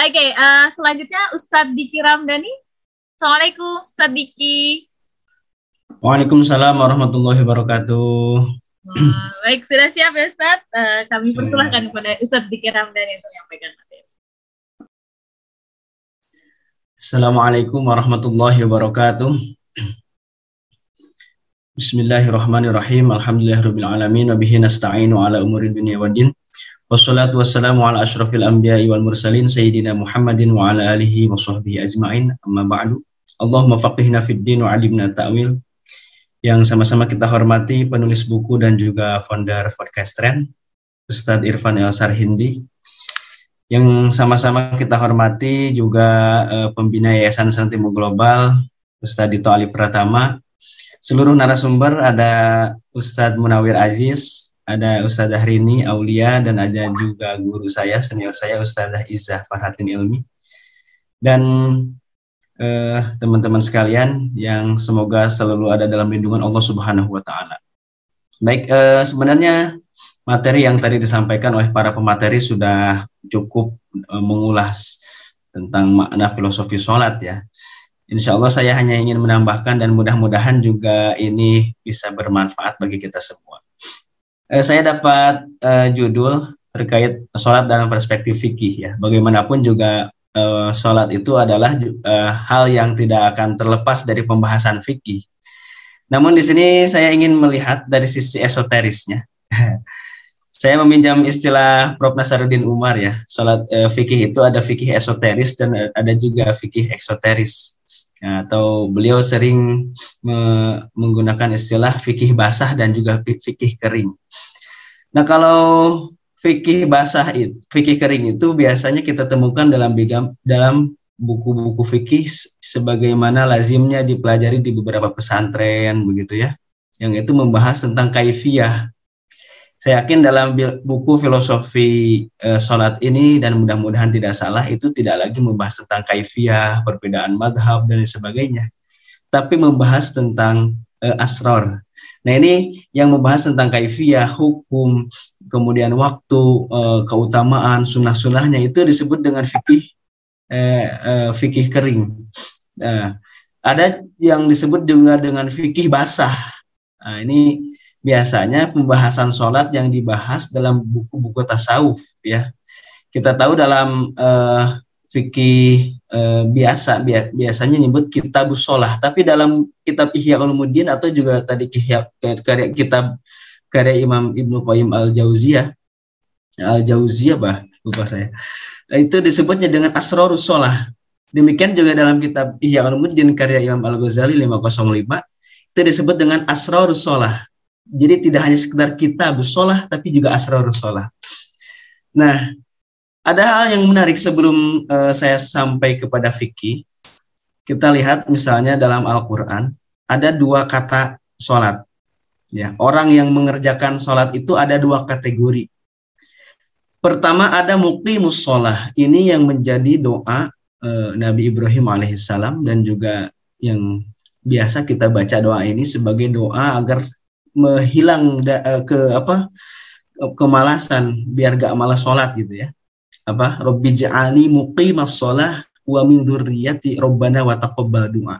Oke, uh, selanjutnya Ustadz Diki Ramdhani. Assalamualaikum Ustadz Diki. Waalaikumsalam warahmatullahi wabarakatuh. Wah, baik, sudah siap ya Ustadz? Uh, kami persilahkan kepada Ustadz Diki Ramdhani untuk menyampaikan materi. Assalamualaikum warahmatullahi wabarakatuh. Bismillahirrahmanirrahim. Alhamdulillahirabbil alamin wa bihi nasta'inu ala umuri dunya waddin. Wassalatu wassalamu ala asyrafil anbiya'i wal mursalin sayyidina Muhammadin wa ala alihi wa sahbihi ajma'in. Amma ba'du. Allahumma faqihna fid din wa 'allimna ta'wil. Yang sama-sama kita hormati penulis buku dan juga founder podcast Trend, Ustadz Irfan El Sarhindi. Yang sama-sama kita hormati juga uh, pembina Yayasan Santimo Global, Ustadz Dito Ali Pratama, seluruh narasumber ada Ustadz Munawir Aziz, ada Ustadz Rini Aulia, dan ada juga guru saya, senior saya Ustadzah Izzah Farhatin Ilmi. Dan eh, teman-teman sekalian yang semoga selalu ada dalam lindungan Allah Subhanahu wa taala. Baik, eh, sebenarnya materi yang tadi disampaikan oleh para pemateri sudah cukup eh, mengulas tentang makna filosofi sholat ya. Insya Allah saya hanya ingin menambahkan dan mudah-mudahan juga ini bisa bermanfaat bagi kita semua. Eh, saya dapat eh, judul terkait sholat dalam perspektif fikih ya. Bagaimanapun juga eh, sholat itu adalah eh, hal yang tidak akan terlepas dari pembahasan fikih. Namun di sini saya ingin melihat dari sisi esoterisnya. saya meminjam istilah Prof. Nasaruddin Umar ya. Sholat eh, fikih itu ada fikih esoteris dan ada juga fikih eksoteris atau beliau sering me menggunakan istilah fikih basah dan juga fikih kering. Nah kalau fikih basah itu, fikih kering itu biasanya kita temukan dalam bigam, dalam buku-buku fikih sebagaimana lazimnya dipelajari di beberapa pesantren begitu ya, yang itu membahas tentang kaifiah saya yakin dalam buku filosofi uh, sholat ini dan mudah-mudahan tidak salah itu tidak lagi membahas tentang kaifiah, perbedaan madhab dan sebagainya, tapi membahas tentang uh, asror. Nah ini yang membahas tentang kaifiah, hukum, kemudian waktu, uh, keutamaan, sunnah-sunnahnya itu disebut dengan fikih uh, uh, fikih kering. Uh, ada yang disebut juga dengan fikih basah. Nah, ini biasanya pembahasan sholat yang dibahas dalam buku-buku tasawuf ya. Kita tahu dalam uh, fikih uh, biasa bi biasanya nyebut kitab sholat. Tapi dalam kitab Ihya Ulumuddin atau juga tadi Ihya karya kitab karya Imam Ibnu Qayyim Al Jauziyah Al Jauziyah bah lupa saya. Itu disebutnya dengan asrorus sholat. Demikian juga dalam kitab Ihya Ulumuddin karya Imam Al Ghazali 505 itu disebut dengan asrorus sholat jadi tidak hanya sekedar kita busolah, tapi juga asrarus sholah. Nah, ada hal yang menarik sebelum uh, saya sampai kepada fikih. Kita lihat misalnya dalam Al-Quran, ada dua kata sholat. Ya, orang yang mengerjakan sholat itu ada dua kategori. Pertama ada muqimus sholah. Ini yang menjadi doa uh, Nabi Ibrahim alaihissalam dan juga yang biasa kita baca doa ini sebagai doa agar menghilang uh, ke apa kemalasan biar gak malas sholat gitu ya. Apa? Robbi ja'ali muqimas sholah wa min dzurriyyati Rabbana wa taqabbal du'a.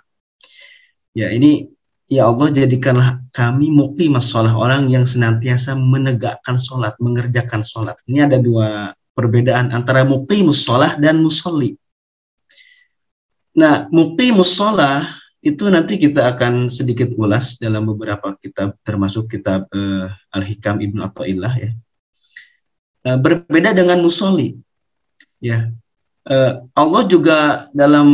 Ya ini ya Allah jadikanlah kami muqimas sholah orang yang senantiasa menegakkan sholat mengerjakan sholat. Ini ada dua perbedaan antara muqimus sholah dan musolli. Nah muqimus sholah itu nanti kita akan sedikit ulas dalam beberapa kitab termasuk kitab uh, Al-Hikam Ibnu Athaillah ya. Uh, berbeda dengan musoli. Ya. Uh, Allah juga dalam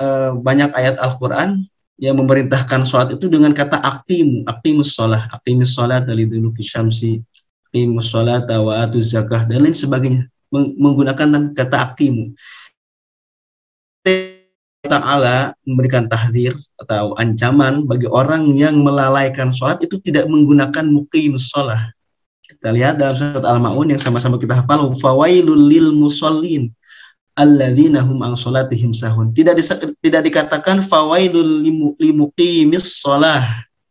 uh, banyak ayat Al-Qur'an yang memerintahkan sholat itu dengan kata aktimu, aktimus sholat, aktimus sholat dari dulu kisamsi, aktimus sholat, wa zakah dan lain sebagainya menggunakan kata aktimu Ta'ala memberikan tahdir atau ancaman bagi orang yang melalaikan sholat itu tidak menggunakan mukim sholat. Kita lihat dalam surat Al-Ma'un yang sama-sama kita hafal, fawailul lil musallin alladzina hum an sholatihim sahun. Tidak disa, tidak dikatakan fawailul limuqimis sholah.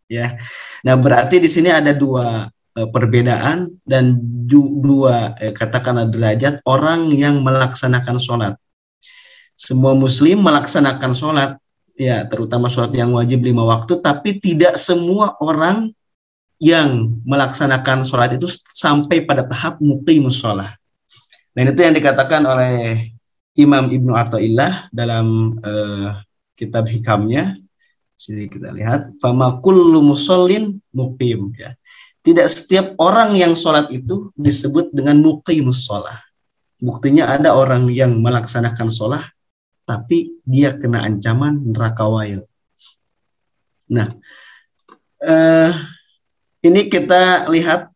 Ya. Nah, berarti di sini ada dua e, perbedaan dan dua e, katakanlah derajat orang yang melaksanakan sholat semua muslim melaksanakan sholat. Ya terutama sholat yang wajib lima waktu. Tapi tidak semua orang yang melaksanakan sholat itu sampai pada tahap muqimus sholat. Dan itu yang dikatakan oleh Imam Ibnu Athaillah dalam uh, kitab hikamnya. Sini kita lihat. Fama kullu musallin muqim. Ya. Tidak setiap orang yang sholat itu disebut dengan muqimus sholat. Buktinya ada orang yang melaksanakan sholat tapi dia kena ancaman neraka wail. Nah, eh, ini kita lihat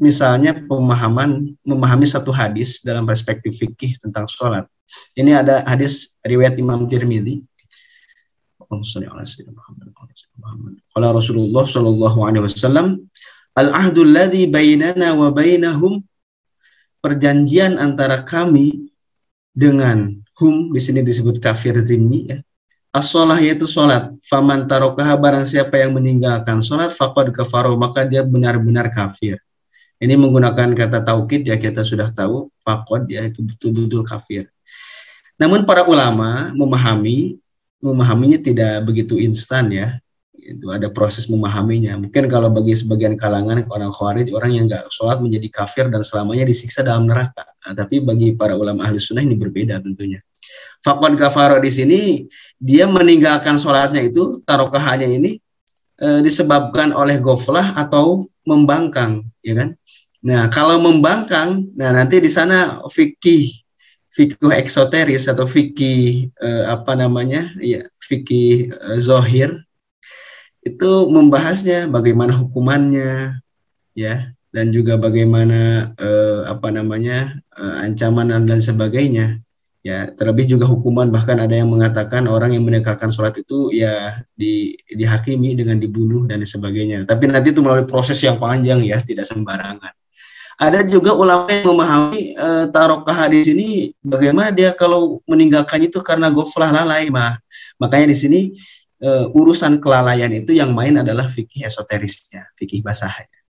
misalnya pemahaman memahami satu hadis dalam perspektif fikih tentang sholat. Ini ada hadis riwayat Imam Tirmidzi. Kalau Rasulullah Shallallahu Alaihi Wasallam, al ahdul ladhi bainana wa bainahum perjanjian antara kami dengan hum di sini disebut kafir zimmi ya. As-sholah yaitu sholat. Faman tarokaha barang siapa yang meninggalkan sholat, fakod kafaro, maka dia benar-benar kafir. Ini menggunakan kata taukid ya kita sudah tahu, fakod ya itu betul-betul kafir. Namun para ulama memahami, memahaminya tidak begitu instan ya. Itu ada proses memahaminya. Mungkin kalau bagi sebagian kalangan orang khawarij, orang yang nggak sholat menjadi kafir dan selamanya disiksa dalam neraka. Nah, tapi bagi para ulama ahli sunnah ini berbeda tentunya. Fakwan kafaro di sini dia meninggalkan sholatnya itu tarokahannya ini e, disebabkan oleh goflah atau membangkang, ya kan? Nah kalau membangkang, nah nanti di sana fikih fikih eksoteris atau fikih e, apa namanya, ya fikih e, zohir itu membahasnya bagaimana hukumannya, ya. Dan juga bagaimana e, apa namanya e, ancaman dan sebagainya ya. Terlebih juga hukuman bahkan ada yang mengatakan orang yang menegakkan sholat itu ya di, dihakimi dengan dibunuh dan sebagainya. Tapi nanti itu melalui proses yang panjang ya tidak sembarangan. Ada juga ulama yang memahami e, tarokah di sini bagaimana dia kalau meninggalkan itu karena goflah lalai mah. Makanya di sini e, urusan kelalaian itu yang main adalah fikih esoterisnya fikih basahnya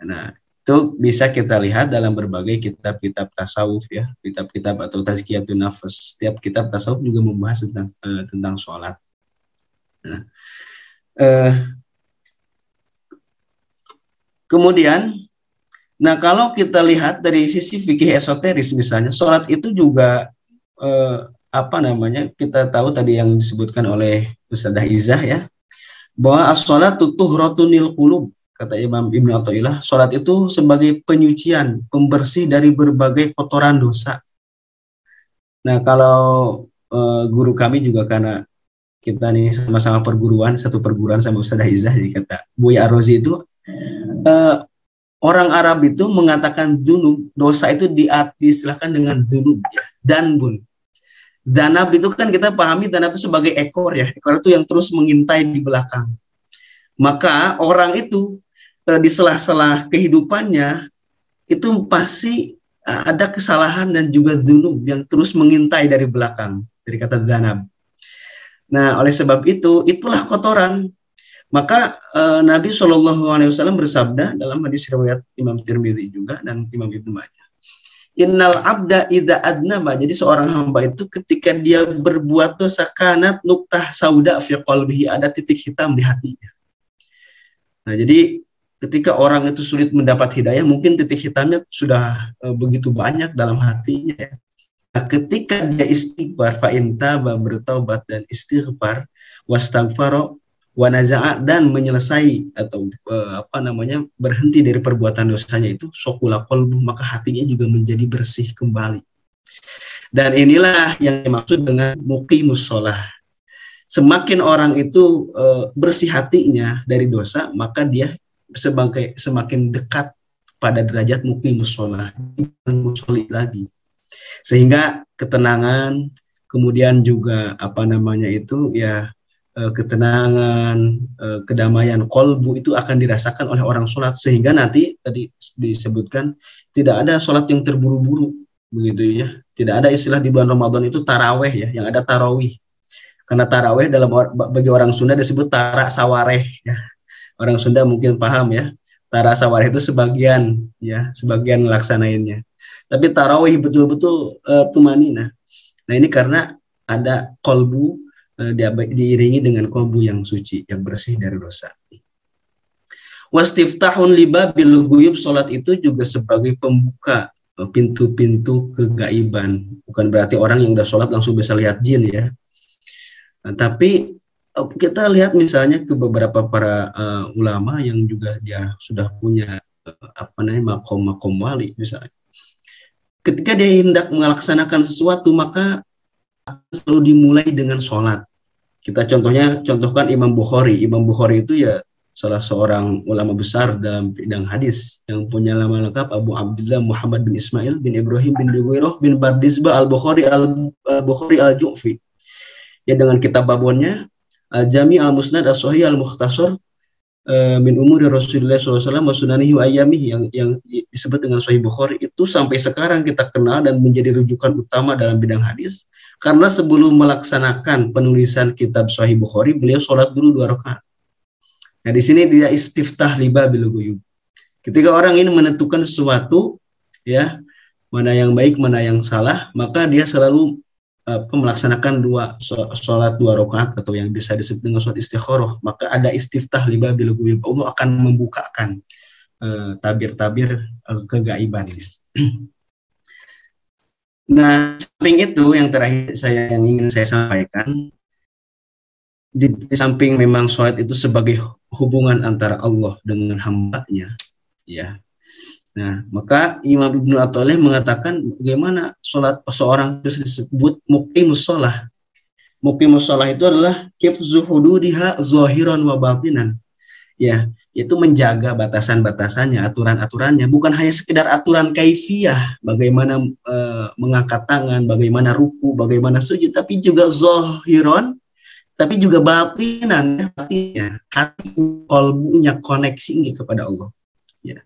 nah itu bisa kita lihat dalam berbagai kitab-kitab tasawuf ya, kitab-kitab atau tazkiyatun nafas. Setiap kitab tasawuf juga membahas tentang uh, tentang sholat. Nah, uh, kemudian, nah kalau kita lihat dari sisi fikih esoteris misalnya, sholat itu juga uh, apa namanya? Kita tahu tadi yang disebutkan oleh Ustazah Izah ya, bahwa as-sholat tutuh rotunil kulub kata Imam Ibnu Athaillah, sholat itu sebagai penyucian, pembersih dari berbagai kotoran dosa. Nah, kalau uh, guru kami juga karena kita nih sama-sama perguruan, satu perguruan sama Ustaz Izah, jadi kata Buya Arozi itu, uh, orang Arab itu mengatakan dunub, dosa itu diistilahkan dengan dunub, ya, dan bun. Danab itu kan kita pahami danab itu sebagai ekor ya, ekor itu yang terus mengintai di belakang. Maka orang itu Eh, di sela-sela kehidupannya itu pasti eh, ada kesalahan dan juga zunub yang terus mengintai dari belakang dari kata zanab. Nah, oleh sebab itu itulah kotoran. Maka uh, Nabi Shallallahu Alaihi Wasallam bersabda dalam hadis riwayat Imam Tirmidzi juga dan Imam Ibnu Majah. Innal abda idza adnaba. Jadi seorang hamba itu ketika dia berbuat dosa kanat nuktah sauda fi qalbihi ada titik hitam di hatinya. Nah, jadi ketika orang itu sulit mendapat hidayah, mungkin titik hitamnya sudah e, begitu banyak dalam hatinya. Nah, ketika dia istighfar, fa'intaba bertobat dan istighfar, wastagfaro, wanaza'a dan menyelesai atau e, apa namanya berhenti dari perbuatan dosanya itu sokula kolbu maka hatinya juga menjadi bersih kembali. Dan inilah yang dimaksud dengan muqimus sholah. Semakin orang itu e, bersih hatinya dari dosa, maka dia sebagai semakin dekat pada derajat mungkin musola musoli lagi sehingga ketenangan kemudian juga apa namanya itu ya ketenangan eh, kedamaian kolbu itu akan dirasakan oleh orang sholat sehingga nanti tadi disebutkan tidak ada sholat yang terburu-buru begitu ya tidak ada istilah di bulan Ramadan itu taraweh ya yang ada tarawih karena taraweh dalam bagi orang Sunda disebut tarak sawareh ya orang Sunda mungkin paham ya. Tara sawarih itu sebagian ya, sebagian melaksanainnya. Tapi tarawih betul-betul uh, tumanina. Nah ini karena ada kolbu diiringi dengan kolbu yang suci, yang bersih dari dosa. Wastiftahun liba guyub salat itu juga sebagai pembuka eh, pintu-pintu kegaiban. Bukan berarti orang yang udah sholat langsung bisa lihat jin ya. Nah, tapi kita lihat misalnya ke beberapa para ulama yang juga dia sudah punya apa namanya makom-makom wali misalnya. Ketika dia hendak melaksanakan sesuatu maka selalu dimulai dengan sholat. Kita contohnya contohkan Imam Bukhari. Imam Bukhari itu ya salah seorang ulama besar dalam bidang hadis yang punya nama lengkap Abu Abdullah Muhammad bin Ismail bin Ibrahim bin Duwairoh bin Bardisba al Bukhari al Bukhari al Ju'fi. Ya dengan kitab babonnya Al-Jami Al-Musnad As-Sahih Al-Mukhtasar uh, min umuri Rasulullah SAW wa wa ayamihi yang, yang disebut dengan Sahih Bukhari itu sampai sekarang kita kenal dan menjadi rujukan utama dalam bidang hadis karena sebelum melaksanakan penulisan kitab Sahih Bukhari beliau sholat dulu dua rakaat. Nah di sini dia istiftah liba biluguyub. Ketika orang ini menentukan sesuatu ya mana yang baik mana yang salah maka dia selalu apa, melaksanakan dua sholat dua rakaat atau yang bisa disebut dengan sholat istikharah maka ada istiftah liba bil Allah akan membukakan uh, tabir-tabir uh, kegaiban nah samping itu yang terakhir saya yang ingin saya sampaikan di, di samping memang sholat itu sebagai hubungan antara Allah dengan hambanya ya Nah, maka Imam Ibnu Athaillah mengatakan bagaimana sholat seorang itu disebut muqimus sholah. Muqimus sholah itu adalah kifzu hududiha zahiran wa batinan. Ya, itu menjaga batasan-batasannya, aturan-aturannya, bukan hanya sekedar aturan kaifiyah, bagaimana e, mengangkat tangan, bagaimana ruku, bagaimana sujud, tapi juga zahiran, tapi juga batinan, hatinya, hati kolbunya koneksi kepada Allah. Ya.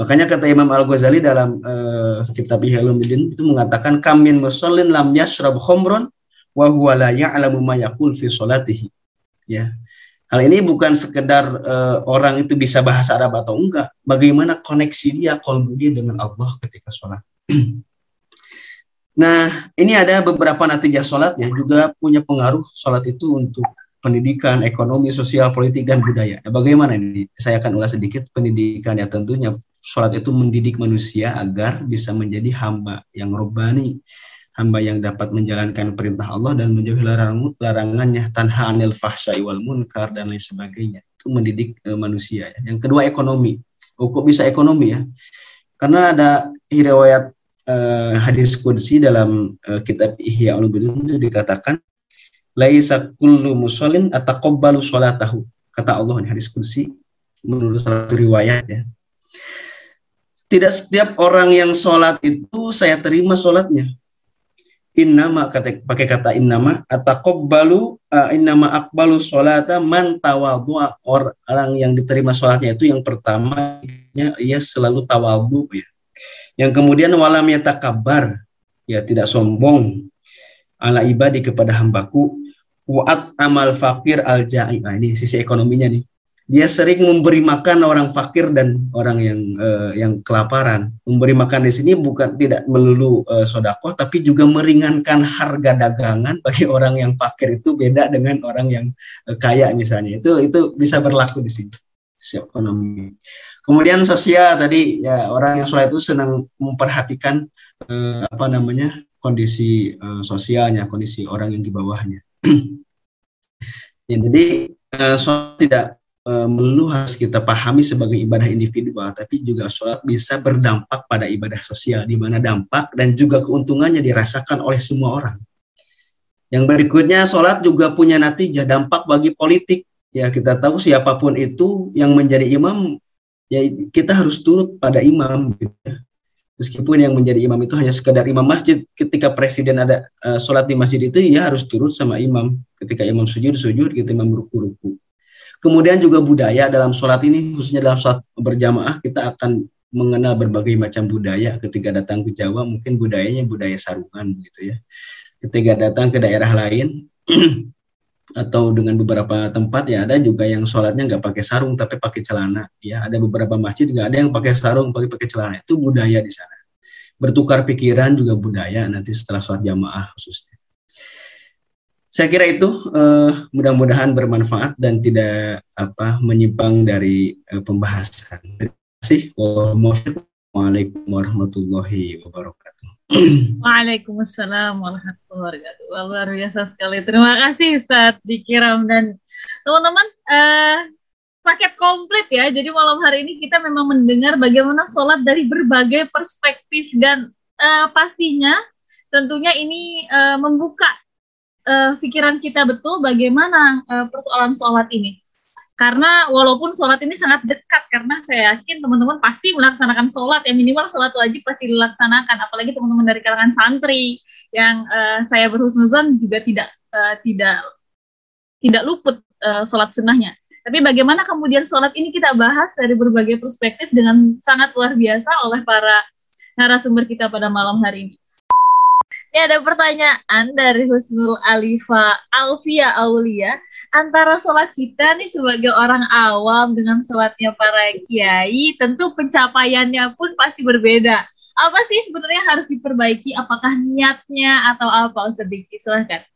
Makanya kata Imam Al-Ghazali dalam uh, kitab Ihya'ulumuddin itu mengatakan kamin musallin lam yashrab khomron wa huwa la ya'lamu ma yaqul fi salatihi. Ya. Hal ini bukan sekedar uh, orang itu bisa bahasa Arab atau enggak, bagaimana koneksi dia kolbu dia dengan Allah ketika sholat. nah, ini ada beberapa natijah sholat ya, juga punya pengaruh sholat itu untuk pendidikan, ekonomi, sosial, politik, dan budaya. Nah, bagaimana ini? Saya akan ulas sedikit pendidikan ya tentunya sholat itu mendidik manusia agar bisa menjadi hamba yang robani, hamba yang dapat menjalankan perintah Allah dan menjauhi larang, larangannya, tanha anil fahsya wal munkar dan lain sebagainya. Itu mendidik e, manusia. Ya. Yang kedua ekonomi. Oh, kok bisa ekonomi ya? Karena ada riwayat e, hadis kudsi dalam e, kitab Ihya Ulumuddin itu dikatakan laisa kullu musallin ataqabbalu sholatahu. Kata Allah di hadis kudsi menurut satu riwayat ya tidak setiap orang yang sholat itu saya terima sholatnya. Innama kata pakai kata innama ataqabbalu uh, innama akbalu sholata man tawadhu orang yang diterima sholatnya itu yang pertama ia selalu tawadhu ya. Yang kemudian walam yatakabar ya tidak sombong ala ibadi kepada hambaku waat amal fakir al ja'i. Nah, ini sisi ekonominya nih dia sering memberi makan orang fakir dan orang yang uh, yang kelaparan. Memberi makan di sini bukan tidak melulu uh, sodakoh, tapi juga meringankan harga dagangan bagi orang yang fakir itu beda dengan orang yang uh, kaya misalnya. Itu itu bisa berlaku di sini. Ekonomi. Kemudian sosial tadi ya orang yang sholat itu senang memperhatikan uh, apa namanya kondisi uh, sosialnya, kondisi orang yang di bawahnya. ya, jadi uh, sholat tidak Eh, melulu harus kita pahami sebagai ibadah individual, tapi juga sholat bisa berdampak pada ibadah sosial, di mana dampak dan juga keuntungannya dirasakan oleh semua orang. Yang berikutnya, sholat juga punya natijah dampak bagi politik. Ya kita tahu siapa pun itu yang menjadi imam, ya kita harus turut pada imam. Gitu. Ya. Meskipun yang menjadi imam itu hanya sekedar imam masjid, ketika presiden ada uh, sholat di masjid itu, ya harus turut sama imam. Ketika imam sujud, sujud, gitu imam ruku-ruku. Kemudian juga budaya dalam sholat ini, khususnya dalam sholat berjamaah, kita akan mengenal berbagai macam budaya. Ketika datang ke Jawa, mungkin budayanya budaya sarungan, gitu ya. Ketika datang ke daerah lain, atau dengan beberapa tempat ya ada juga yang sholatnya nggak pakai sarung tapi pakai celana ya ada beberapa masjid nggak ada yang pakai sarung pakai pakai celana itu budaya di sana bertukar pikiran juga budaya nanti setelah sholat jamaah khususnya saya kira itu uh, mudah-mudahan bermanfaat dan tidak apa menyimpang dari uh, pembahasan. Terima kasih. Waalaikumsalam warahmatullahi wabarakatuh. Waalaikumsalam warahmatullahi wabarakatuh. Luar biasa sekali. Terima kasih Ustaz Dikiram dan teman-teman uh, paket komplit ya. Jadi malam hari ini kita memang mendengar bagaimana sholat dari berbagai perspektif dan uh, pastinya tentunya ini uh, membuka uh, pikiran kita betul bagaimana uh, persoalan sholat ini. Karena walaupun sholat ini sangat dekat, karena saya yakin teman-teman pasti melaksanakan sholat, yang minimal sholat wajib pasti dilaksanakan, apalagi teman-teman dari kalangan santri yang uh, saya berhusnuzon juga tidak uh, tidak tidak luput uh, sholat sunnahnya. Tapi bagaimana kemudian sholat ini kita bahas dari berbagai perspektif dengan sangat luar biasa oleh para narasumber kita pada malam hari ini. Ini ada pertanyaan dari Husnul Alifa Alfia Aulia. Antara sholat kita nih sebagai orang awam dengan sholatnya para kiai, tentu pencapaiannya pun pasti berbeda. Apa sih sebenarnya harus diperbaiki? Apakah niatnya atau apa? Sedikit silahkan.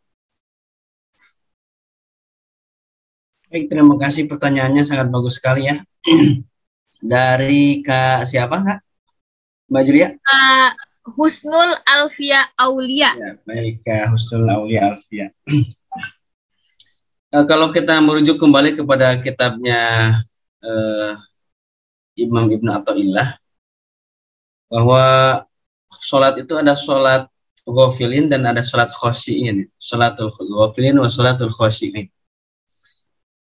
Baik, terima kasih pertanyaannya sangat bagus sekali ya. Dari Kak siapa Kak? Mbak Julia? Kak Husnul Alfia Aulia. Ya, baik, ya, Husnul Aulia Alfia. nah, kalau kita merujuk kembali kepada kitabnya uh, Imam Ibn Atta'illah, bahwa sholat itu ada sholat ghafilin dan ada sholat khosiin. Sholatul ghafilin wa sholatul khosiin.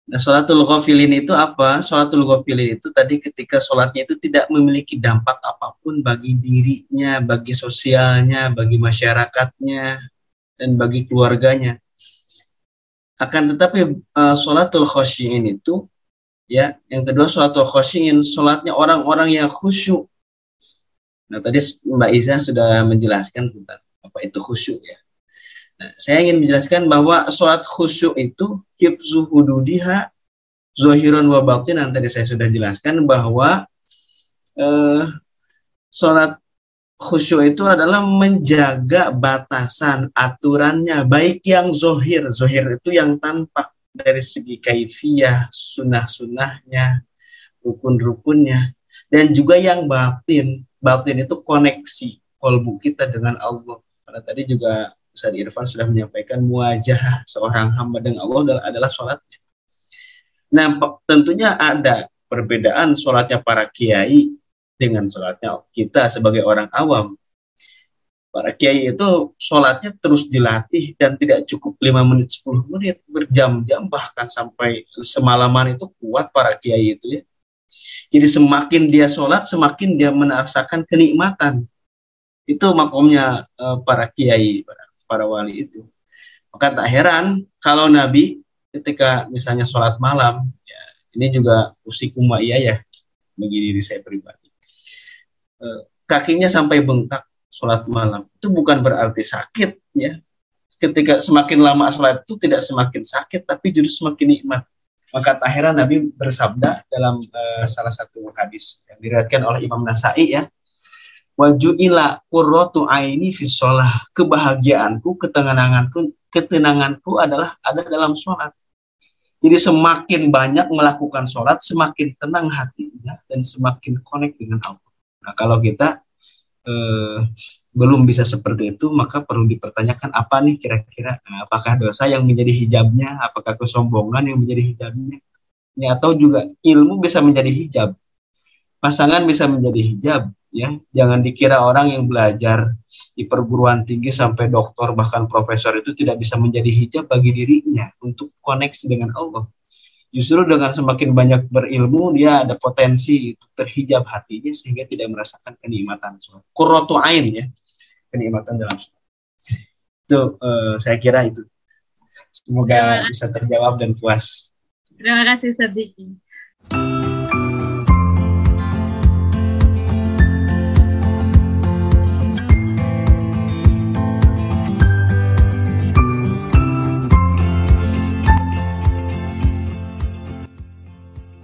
Nah, sholatul ghafilin itu apa? Sholatul ghafilin itu tadi ketika sholatnya itu tidak memiliki dampak apa pun bagi dirinya, bagi sosialnya, bagi masyarakatnya, dan bagi keluarganya. Akan tetapi uh, sholatul khosyin itu, ya, yang kedua sholatul khosyin, sholatnya orang-orang yang khusyuk. Nah, tadi Mbak Iza sudah menjelaskan tentang apa itu khusyuk ya. Nah, saya ingin menjelaskan bahwa sholat khusyuk itu hifzu hududiha zohiron wa yang tadi saya sudah jelaskan bahwa eh, sholat khusyuk itu adalah menjaga batasan aturannya. Baik yang zohir zohir itu yang tampak dari segi kaifiyah sunnah-sunnahnya rukun-rukunnya dan juga yang batin. Batin itu koneksi kolbu kita dengan Allah. Karena tadi juga Ustaz Irfan sudah menyampaikan wajah seorang hamba dengan Allah adalah, sholatnya. Nah, tentunya ada perbedaan sholatnya para kiai dengan sholatnya kita sebagai orang awam. Para kiai itu sholatnya terus dilatih dan tidak cukup 5 menit, 10 menit, berjam-jam bahkan sampai semalaman itu kuat para kiai itu ya. Jadi semakin dia sholat, semakin dia merasakan kenikmatan. Itu makomnya uh, para kiai, para para wali itu. Maka tak heran kalau Nabi ketika misalnya sholat malam, ya, ini juga usik iya ya bagi diri saya pribadi. E, kakinya sampai bengkak sholat malam itu bukan berarti sakit ya. Ketika semakin lama sholat itu tidak semakin sakit tapi justru semakin nikmat. Maka tak heran Nabi bersabda dalam uh, salah satu hadis yang diriwayatkan oleh Imam Nasai ya, wajuila qurratu aini fi sholah. Kebahagiaanku ketenanganku ketenanganku adalah ada dalam sholat. Jadi semakin banyak melakukan sholat semakin tenang hatinya dan semakin connect dengan Allah. Nah kalau kita eh, belum bisa seperti itu maka perlu dipertanyakan apa nih kira-kira? Nah, apakah dosa yang menjadi hijabnya? Apakah kesombongan yang menjadi hijabnya? Ya, atau juga ilmu bisa menjadi hijab. Pasangan bisa menjadi hijab ya jangan dikira orang yang belajar di perguruan tinggi sampai doktor bahkan profesor itu tidak bisa menjadi hijab bagi dirinya untuk koneksi dengan Allah. Justru dengan semakin banyak berilmu dia ada potensi untuk terhijab hatinya sehingga tidak merasakan kenikmatan kurotu ain ya. Kenikmatan dalam sholat. Itu uh, saya kira itu. Semoga bisa terjawab dan puas. Terima kasih Sadiki